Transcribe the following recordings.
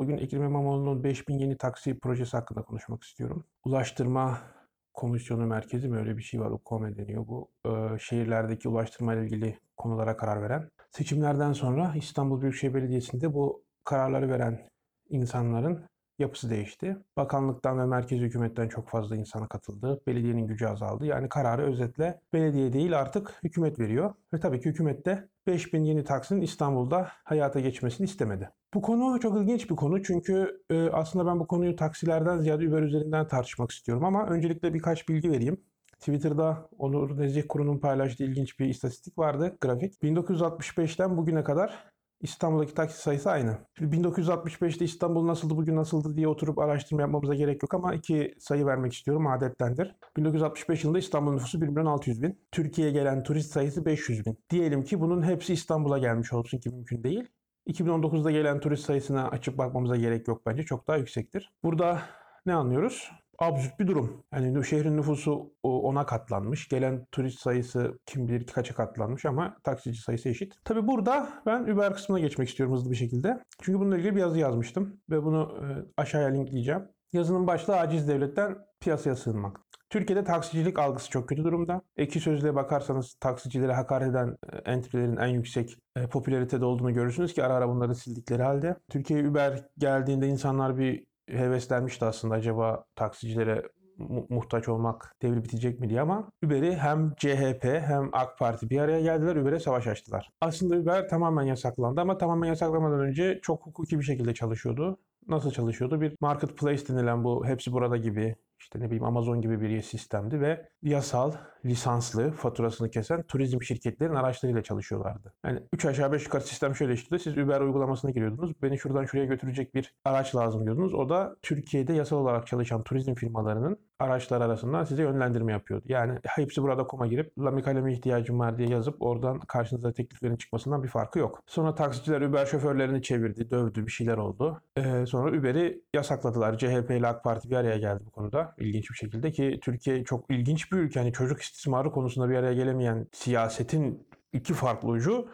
bugün Ekrem İmamoğlu'nun 5000 yeni taksi projesi hakkında konuşmak istiyorum. Ulaştırma Komisyonu Merkezi mi öyle bir şey var, UKOME deniyor bu. Ee, şehirlerdeki ulaştırma ile ilgili konulara karar veren. Seçimlerden sonra İstanbul Büyükşehir Belediyesi'nde bu kararları veren insanların yapısı değişti. Bakanlıktan ve merkezi hükümetten çok fazla insana katıldı. Belediyenin gücü azaldı. Yani kararı özetle belediye değil artık hükümet veriyor. Ve tabii ki hükümet de 5000 yeni taksinin İstanbul'da hayata geçmesini istemedi. Bu konu çok ilginç bir konu çünkü e, aslında ben bu konuyu taksilerden ziyade Uber üzerinden tartışmak istiyorum ama öncelikle birkaç bilgi vereyim. Twitter'da Onur Nezih Kuru'nun paylaştığı ilginç bir istatistik vardı, grafik. 1965'ten bugüne kadar İstanbul'daki taksi sayısı aynı. Şimdi 1965'te İstanbul nasıldı, bugün nasıldı diye oturup araştırma yapmamıza gerek yok ama iki sayı vermek istiyorum adettendir. 1965 yılında İstanbul nüfusu 1 milyon 600 bin. Türkiye'ye gelen turist sayısı 500 bin. Diyelim ki bunun hepsi İstanbul'a gelmiş olsun ki mümkün değil. 2019'da gelen turist sayısına açıp bakmamıza gerek yok bence. Çok daha yüksektir. Burada ne anlıyoruz? Absürt bir durum. Yani şehrin nüfusu ona katlanmış. Gelen turist sayısı kim bilir kaça katlanmış ama taksici sayısı eşit. Tabi burada ben Uber kısmına geçmek istiyorum hızlı bir şekilde. Çünkü bununla ilgili bir yazı yazmıştım ve bunu e, aşağıya linkleyeceğim. Yazının başlığı aciz devletten piyasaya sığınmak. Türkiye'de taksicilik algısı çok kötü durumda. Eki sözlüğe bakarsanız taksicilere hakaret eden e, entry'lerin en yüksek e, popülaritede olduğunu görürsünüz ki ara ara bunları sildikleri halde. Türkiye'ye Uber geldiğinde insanlar bir heveslenmişti aslında acaba taksicilere mu- muhtaç olmak devri bitecek mi diye ama Uber'i hem CHP hem AK Parti bir araya geldiler Uber'e savaş açtılar. Aslında Uber tamamen yasaklandı ama tamamen yasaklamadan önce çok hukuki bir şekilde çalışıyordu. Nasıl çalışıyordu? Bir marketplace denilen bu hepsi burada gibi işte ne bileyim Amazon gibi bir sistemdi ve yasal, lisanslı, faturasını kesen turizm şirketlerin araçlarıyla çalışıyorlardı. Yani 3 aşağı 5 yukarı sistem şöyle işliyordu. Siz Uber uygulamasına giriyordunuz. Beni şuradan şuraya götürecek bir araç lazım diyordunuz. O da Türkiye'de yasal olarak çalışan turizm firmalarının araçlar arasından size yönlendirme yapıyordu. Yani hepsi burada koma girip Lami kaleme ihtiyacım var diye yazıp oradan karşınıza tekliflerin çıkmasından bir farkı yok. Sonra taksiciler Uber şoförlerini çevirdi, dövdü, bir şeyler oldu. Ee, sonra Uber'i yasakladılar. CHP ile AK Parti bir araya geldi bu konuda ilginç bir şekilde ki Türkiye çok ilginç bir ülke. Yani çocuk istismarı konusunda bir araya gelemeyen siyasetin iki farklı ucu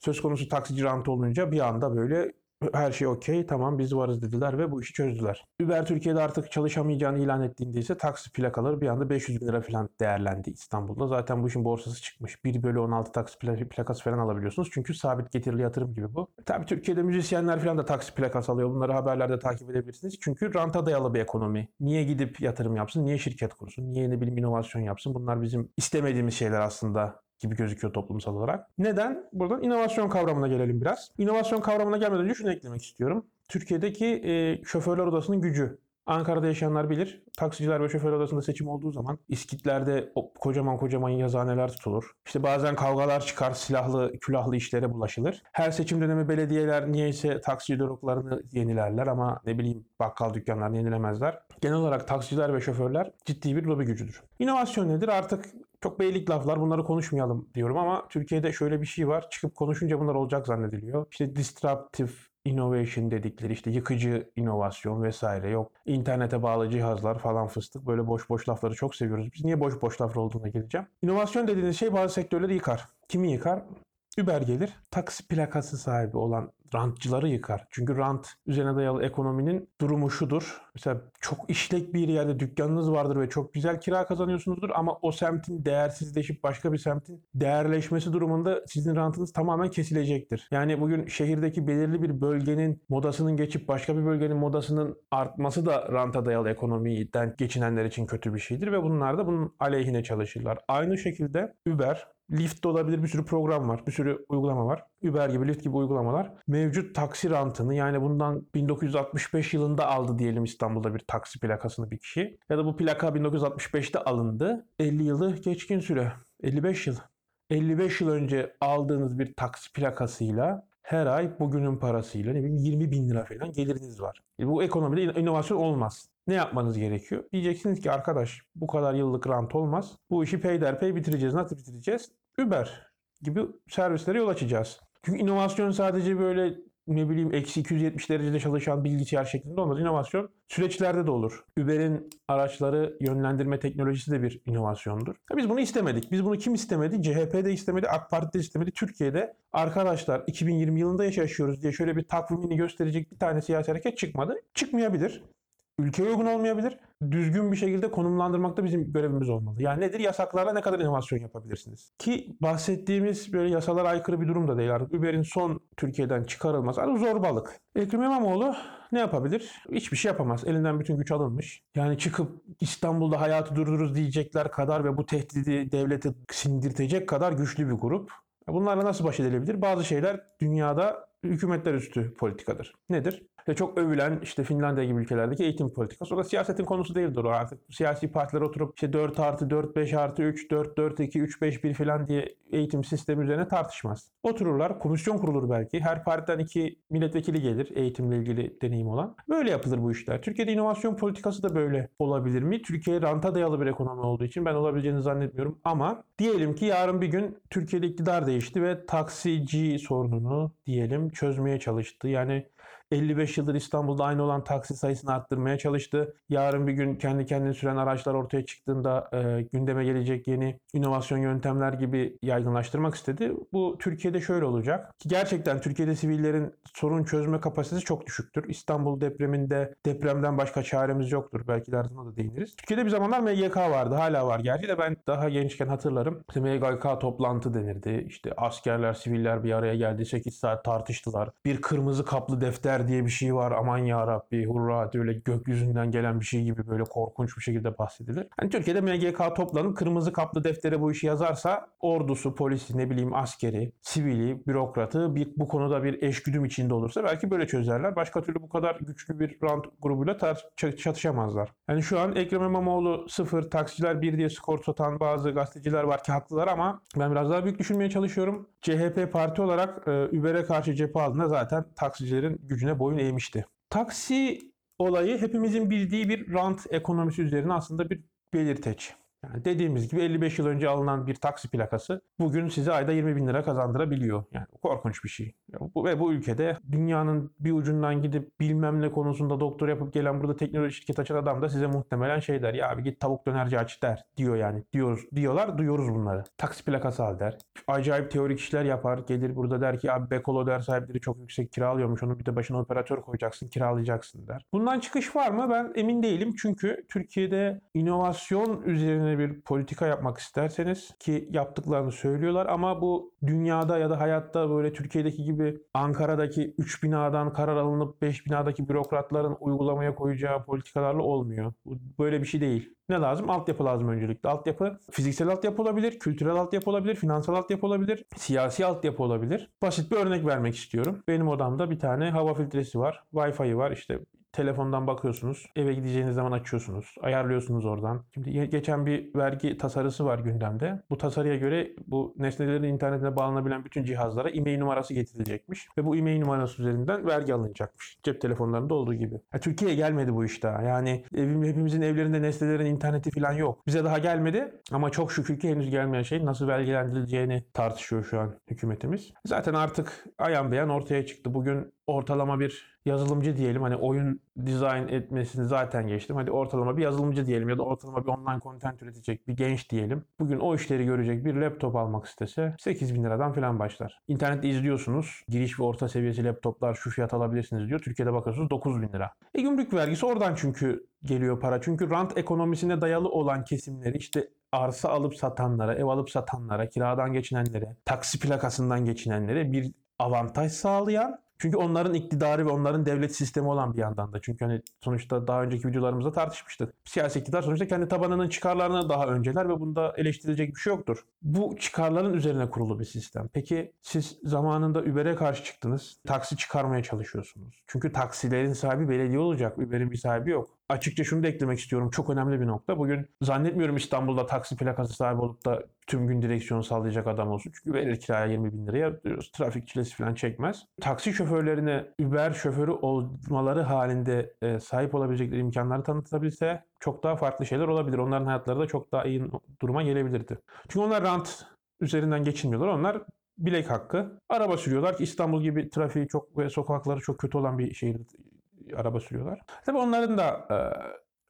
söz konusu taksici rantı olunca bir anda böyle her şey okey tamam biz varız dediler ve bu işi çözdüler. Uber Türkiye'de artık çalışamayacağını ilan ettiğinde ise taksi plakaları bir anda 500 bin lira falan değerlendi İstanbul'da. Zaten bu işin borsası çıkmış. 1 bölü 16 taksi plakası falan alabiliyorsunuz. Çünkü sabit getirili yatırım gibi bu. Tabii Türkiye'de müzisyenler falan da taksi plakası alıyor. Bunları haberlerde takip edebilirsiniz. Çünkü ranta dayalı bir ekonomi. Niye gidip yatırım yapsın? Niye şirket kursun? Niye ne bileyim inovasyon yapsın? Bunlar bizim istemediğimiz şeyler aslında gibi gözüküyor toplumsal olarak. Neden? Buradan inovasyon kavramına gelelim biraz. İnovasyon kavramına gelmeden önce şunu eklemek istiyorum. Türkiye'deki e, şoförler odasının gücü. Ankara'da yaşayanlar bilir. Taksiciler ve şoför odasında seçim olduğu zaman iskitlerde kocaman kocaman yazıhaneler tutulur. İşte bazen kavgalar çıkar, silahlı, külahlı işlere bulaşılır. Her seçim dönemi belediyeler niyeyse taksici doruklarını yenilerler ama ne bileyim bakkal dükkanlarını yenilemezler. Genel olarak taksiciler ve şoförler ciddi bir lobi gücüdür. İnovasyon nedir? Artık çok beylik laflar bunları konuşmayalım diyorum ama Türkiye'de şöyle bir şey var. Çıkıp konuşunca bunlar olacak zannediliyor. İşte disruptive innovation dedikleri işte yıkıcı inovasyon vesaire yok. internete bağlı cihazlar falan fıstık böyle boş boş lafları çok seviyoruz. Biz niye boş boş laflar olduğuna geleceğim. İnovasyon dediğiniz şey bazı sektörleri yıkar. Kimi yıkar? Uber gelir. Taksi plakası sahibi olan rantçıları yıkar. Çünkü rant üzerine dayalı ekonominin durumu şudur. Mesela çok işlek bir yerde dükkanınız vardır ve çok güzel kira kazanıyorsunuzdur ama o semtin değersizleşip başka bir semtin değerleşmesi durumunda sizin rantınız tamamen kesilecektir. Yani bugün şehirdeki belirli bir bölgenin modasının geçip başka bir bölgenin modasının artması da ranta dayalı ekonomiden geçinenler için kötü bir şeydir ve bunlar da bunun aleyhine çalışırlar. Aynı şekilde Uber, Lyft de olabilir bir sürü program var, bir sürü uygulama var. Uber gibi, Lyft gibi uygulamalar mevcut taksi rantını yani bundan 1965 yılında aldı diyelim İstanbul'da bir taksi plakasını bir kişi. Ya da bu plaka 1965'te alındı. 50 yılı geçkin süre. 55 yıl. 55 yıl önce aldığınız bir taksi plakasıyla her ay bugünün parasıyla ne bileyim 20 bin lira falan geliriniz var. E bu ekonomide inovasyon olmaz. Ne yapmanız gerekiyor? Diyeceksiniz ki arkadaş bu kadar yıllık rant olmaz. Bu işi peyderpey bitireceğiz. Nasıl bitireceğiz? Uber gibi servislere yol açacağız. Çünkü inovasyon sadece böyle ne bileyim eksi 270 derecede çalışan bilgisayar şeklinde olmaz. İnovasyon süreçlerde de olur. Uber'in araçları yönlendirme teknolojisi de bir inovasyondur. Ya Biz bunu istemedik. Biz bunu kim istemedi? CHP de istemedi, AK Parti de istemedi. Türkiye'de arkadaşlar 2020 yılında yaşıyoruz diye şöyle bir takvimini gösterecek bir tane siyasi hareket çıkmadı. Çıkmayabilir. Ülkeye uygun olmayabilir. Düzgün bir şekilde konumlandırmak da bizim görevimiz olmalı. Yani nedir? Yasaklarla ne kadar inovasyon yapabilirsiniz? Ki bahsettiğimiz böyle yasalara aykırı bir durum da değil artık. Uber'in son Türkiye'den çıkarılması. Yani zorbalık. Ekrem İmamoğlu ne yapabilir? Hiçbir şey yapamaz. Elinden bütün güç alınmış. Yani çıkıp İstanbul'da hayatı durdururuz diyecekler kadar ve bu tehdidi devleti sindirtecek kadar güçlü bir grup. Bunlarla nasıl baş edilebilir? Bazı şeyler dünyada hükümetler üstü politikadır. Nedir? Ve çok övülen işte Finlandiya gibi ülkelerdeki eğitim politikası. O da siyasetin konusu değildir o artık. Siyasi partiler oturup işte 4 artı 4, 5 artı 3, 4, 4, 2, 3, 5, 1 falan diye eğitim sistemi üzerine tartışmaz. Otururlar, komisyon kurulur belki. Her partiden iki milletvekili gelir eğitimle ilgili deneyim olan. Böyle yapılır bu işler. Türkiye'de inovasyon politikası da böyle olabilir mi? Türkiye ranta dayalı bir ekonomi olduğu için ben olabileceğini zannetmiyorum. Ama diyelim ki yarın bir gün Türkiye'de iktidar değişti ve taksici sorununu diyelim çözmeye çalıştı. Yani 55 yıldır İstanbul'da aynı olan taksi sayısını arttırmaya çalıştı. Yarın bir gün kendi kendine süren araçlar ortaya çıktığında e, gündeme gelecek yeni inovasyon yöntemler gibi yaygınlaştırmak istedi. Bu Türkiye'de şöyle olacak. Ki gerçekten Türkiye'de sivillerin sorun çözme kapasitesi çok düşüktür. İstanbul depreminde depremden başka çaremiz yoktur. Belki de ardına da değiniriz. Türkiye'de bir zamanlar MGK vardı. Hala var. Gerçi de ben daha gençken hatırlarım. İşte MGK toplantı denirdi. İşte askerler, siviller bir araya geldi. 8 saat tartıştılar. Bir kırmızı kaplı defter diye bir şey var. Aman ya Rabbi hurra öyle gökyüzünden gelen bir şey gibi böyle korkunç bir şekilde bahsedilir. Hani Türkiye'de MGK toplanıp kırmızı kaplı deftere bu işi yazarsa ordusu, polisi, ne bileyim askeri, sivili, bürokratı bir, bu konuda bir eşgüdüm içinde olursa belki böyle çözerler. Başka türlü bu kadar güçlü bir rant grubuyla tar- çatışamazlar. Yani şu an Ekrem İmamoğlu sıfır, taksiciler bir diye skor satan bazı gazeteciler var ki haklılar ama ben biraz daha büyük düşünmeye çalışıyorum. CHP parti olarak e, Uber'e karşı cephe aldığında zaten taksicilerin gücüne boyun eğmişti. Taksi olayı hepimizin bildiği bir rant ekonomisi üzerine aslında bir belirteç. Yani dediğimiz gibi 55 yıl önce alınan bir taksi plakası bugün size ayda 20 bin lira kazandırabiliyor. Yani korkunç bir şey. Ve bu ülkede dünyanın bir ucundan gidip bilmem ne konusunda doktor yapıp gelen burada teknoloji şirket açan adam da size muhtemelen şey der. Ya abi git tavuk dönerci aç der diyor yani. Diyoruz, diyorlar duyuyoruz bunları. Taksi plakası al der. Acayip teorik işler yapar. Gelir burada der ki abi Bekolo der sahipleri çok yüksek kiralıyormuş. Onu bir de başına operatör koyacaksın kiralayacaksın der. Bundan çıkış var mı? Ben emin değilim. Çünkü Türkiye'de inovasyon üzerine bir politika yapmak isterseniz ki yaptıklarını söylüyorlar ama bu dünyada ya da hayatta böyle Türkiye'deki gibi Ankara'daki 3 binadan karar alınıp 5 binadaki bürokratların uygulamaya koyacağı politikalarla olmuyor. Böyle bir şey değil. Ne lazım? Altyapı lazım öncelikle. Altyapı fiziksel altyapı olabilir, kültürel altyapı olabilir, finansal altyapı olabilir, siyasi altyapı olabilir. Basit bir örnek vermek istiyorum. Benim odamda bir tane hava filtresi var, Wi-Fi var. İşte telefondan bakıyorsunuz. Eve gideceğiniz zaman açıyorsunuz. Ayarlıyorsunuz oradan. Şimdi geçen bir vergi tasarısı var gündemde. Bu tasarıya göre bu nesnelerin internetine bağlanabilen bütün cihazlara e-mail numarası getirilecekmiş. Ve bu e-mail numarası üzerinden vergi alınacakmış. Cep telefonlarında olduğu gibi. Ya, Türkiye'ye gelmedi bu iş daha. Yani evim, hepimizin evlerinde nesnelerin interneti falan yok. Bize daha gelmedi ama çok şükür ki henüz gelmeyen şey nasıl vergilendirileceğini tartışıyor şu an hükümetimiz. Zaten artık ayan beyan ortaya çıktı. Bugün ortalama bir yazılımcı diyelim hani oyun dizayn etmesini zaten geçtim. Hadi ortalama bir yazılımcı diyelim ya da ortalama bir online content üretecek bir genç diyelim. Bugün o işleri görecek bir laptop almak istese 8 bin liradan falan başlar. İnternette izliyorsunuz. Giriş ve orta seviyesi laptoplar şu fiyat alabilirsiniz diyor. Türkiye'de bakıyorsunuz 9 bin lira. E gümrük vergisi oradan çünkü geliyor para. Çünkü rant ekonomisine dayalı olan kesimleri işte arsa alıp satanlara, ev alıp satanlara, kiradan geçinenlere, taksi plakasından geçinenlere bir avantaj sağlayan çünkü onların iktidarı ve onların devlet sistemi olan bir yandan da. Çünkü hani sonuçta daha önceki videolarımızda tartışmıştık. Siyasi iktidar sonuçta kendi tabanının çıkarlarına daha önceler ve bunda eleştirilecek bir şey yoktur. Bu çıkarların üzerine kurulu bir sistem. Peki siz zamanında Uber'e karşı çıktınız. Taksi çıkarmaya çalışıyorsunuz. Çünkü taksilerin sahibi belediye olacak. Uber'in bir sahibi yok. Açıkça şunu da eklemek istiyorum. Çok önemli bir nokta. Bugün zannetmiyorum İstanbul'da taksi plakası sahibi olup da tüm gün direksiyon sağlayacak adam olsun. Çünkü verir kiraya 20 bin liraya trafik çilesi falan çekmez. Taksi şoförlerine Uber şoförü olmaları halinde e, sahip olabilecekleri imkanları tanıtabilse çok daha farklı şeyler olabilir. Onların hayatları da çok daha iyi duruma gelebilirdi. Çünkü onlar rant üzerinden geçinmiyorlar. Onlar bilek hakkı. Araba sürüyorlar ki İstanbul gibi trafiği çok ve sokakları çok kötü olan bir şehirde araba sürüyorlar. Tabii onların da e,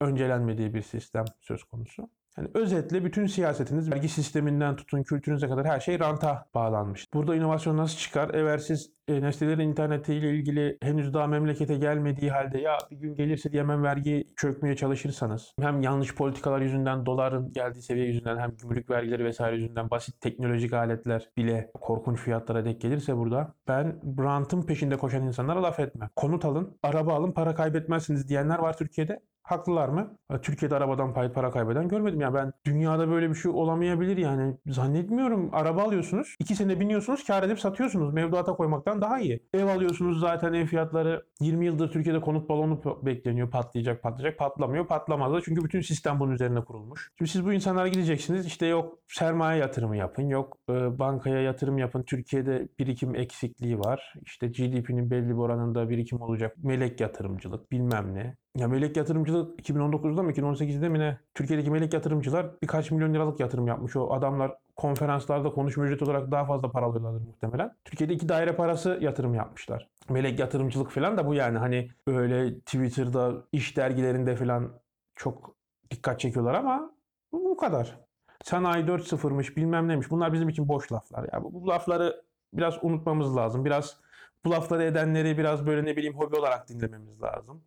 öncelenmediği bir sistem söz konusu. Yani özetle bütün siyasetiniz vergi sisteminden tutun kültürünüze kadar her şey ranta bağlanmış. Burada inovasyon nasıl çıkar? Eğer siz e, nesnelerin internetiyle ilgili henüz daha memlekete gelmediği halde ya bir gün gelirse diye hemen vergi çökmeye çalışırsanız hem yanlış politikalar yüzünden doların geldiği seviye yüzünden hem gümrük vergileri vesaire yüzünden basit teknolojik aletler bile korkunç fiyatlara denk gelirse burada ben rantın peşinde koşan insanlara laf etmem. Konut alın, araba alın, para kaybetmezsiniz diyenler var Türkiye'de. Haklılar mı? Türkiye'de arabadan pay para kaybeden görmedim. Ya ben dünyada böyle bir şey olamayabilir yani. Zannetmiyorum. Araba alıyorsunuz. iki sene biniyorsunuz. Kar edip satıyorsunuz. Mevduata koymaktan daha iyi. Ev alıyorsunuz zaten ev fiyatları 20 yıldır Türkiye'de konut balonu bekleniyor. Patlayacak patlayacak. Patlamıyor. Patlamaz da. Çünkü bütün sistem bunun üzerine kurulmuş. Şimdi siz bu insanlara gideceksiniz. İşte yok sermaye yatırımı yapın. Yok e, bankaya yatırım yapın. Türkiye'de birikim eksikliği var. İşte GDP'nin belli bir oranında birikim olacak. Melek yatırımcılık bilmem ne. Ya melek yatırımcılık 2019'da mı 2018'de mi ne? Türkiye'deki melek yatırımcılar birkaç milyon liralık yatırım yapmış. O adamlar konferanslarda konuşma ücreti olarak daha fazla para alıyorlardır muhtemelen. Türkiye'de iki daire parası yatırım yapmışlar. Melek yatırımcılık falan da bu yani hani böyle Twitter'da iş dergilerinde falan çok dikkat çekiyorlar ama bu, kadar. Sanayi 4.0'mış bilmem neymiş bunlar bizim için boş laflar. Ya bu, bu lafları biraz unutmamız lazım. Biraz bu lafları edenleri biraz böyle ne bileyim hobi olarak dinlememiz lazım.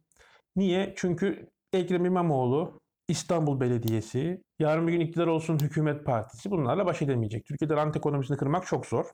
Niye? Çünkü Ekrem İmamoğlu, İstanbul Belediyesi, yarın bir gün iktidar olsun hükümet partisi bunlarla baş edemeyecek. Türkiye'de rant ekonomisini kırmak çok zor.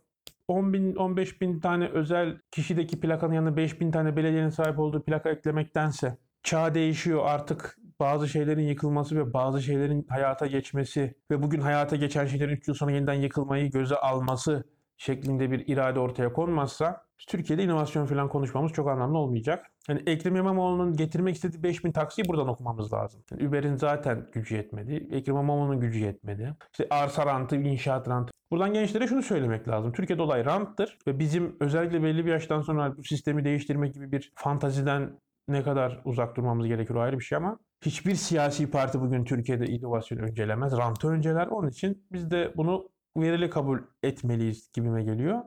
10 bin, 15 bin tane özel kişideki plakanın yanına 5 bin tane belediyenin sahip olduğu plaka eklemektense çağ değişiyor artık bazı şeylerin yıkılması ve bazı şeylerin hayata geçmesi ve bugün hayata geçen şeylerin 3 yıl sonra yeniden yıkılmayı göze alması şeklinde bir irade ortaya konmazsa Türkiye'de inovasyon falan konuşmamız çok anlamlı olmayacak. Yani Ekrem İmamoğlu'nun getirmek istediği 5000 taksiyi buradan okumamız lazım. Yani Uber'in zaten gücü yetmedi. Ekrem İmamoğlu'nun gücü yetmedi. İşte arsa rantı, inşaat rantı. Buradan gençlere şunu söylemek lazım. Türkiye'de olay ranttır ve bizim özellikle belli bir yaştan sonra bu sistemi değiştirmek gibi bir fantaziden ne kadar uzak durmamız gerekir o ayrı bir şey ama hiçbir siyasi parti bugün Türkiye'de inovasyonu öncelemez. Rantı önceler. Onun için biz de bunu verili kabul etmeliyiz gibime geliyor.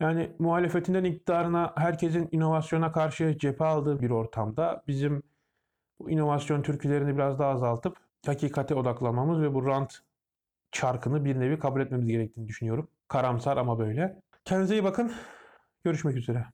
Yani muhalefetinden iktidarına herkesin inovasyona karşı cephe aldığı bir ortamda bizim bu inovasyon türkülerini biraz daha azaltıp hakikate odaklanmamız ve bu rant çarkını bir nevi kabul etmemiz gerektiğini düşünüyorum. Karamsar ama böyle. Kendinize iyi bakın. Görüşmek üzere.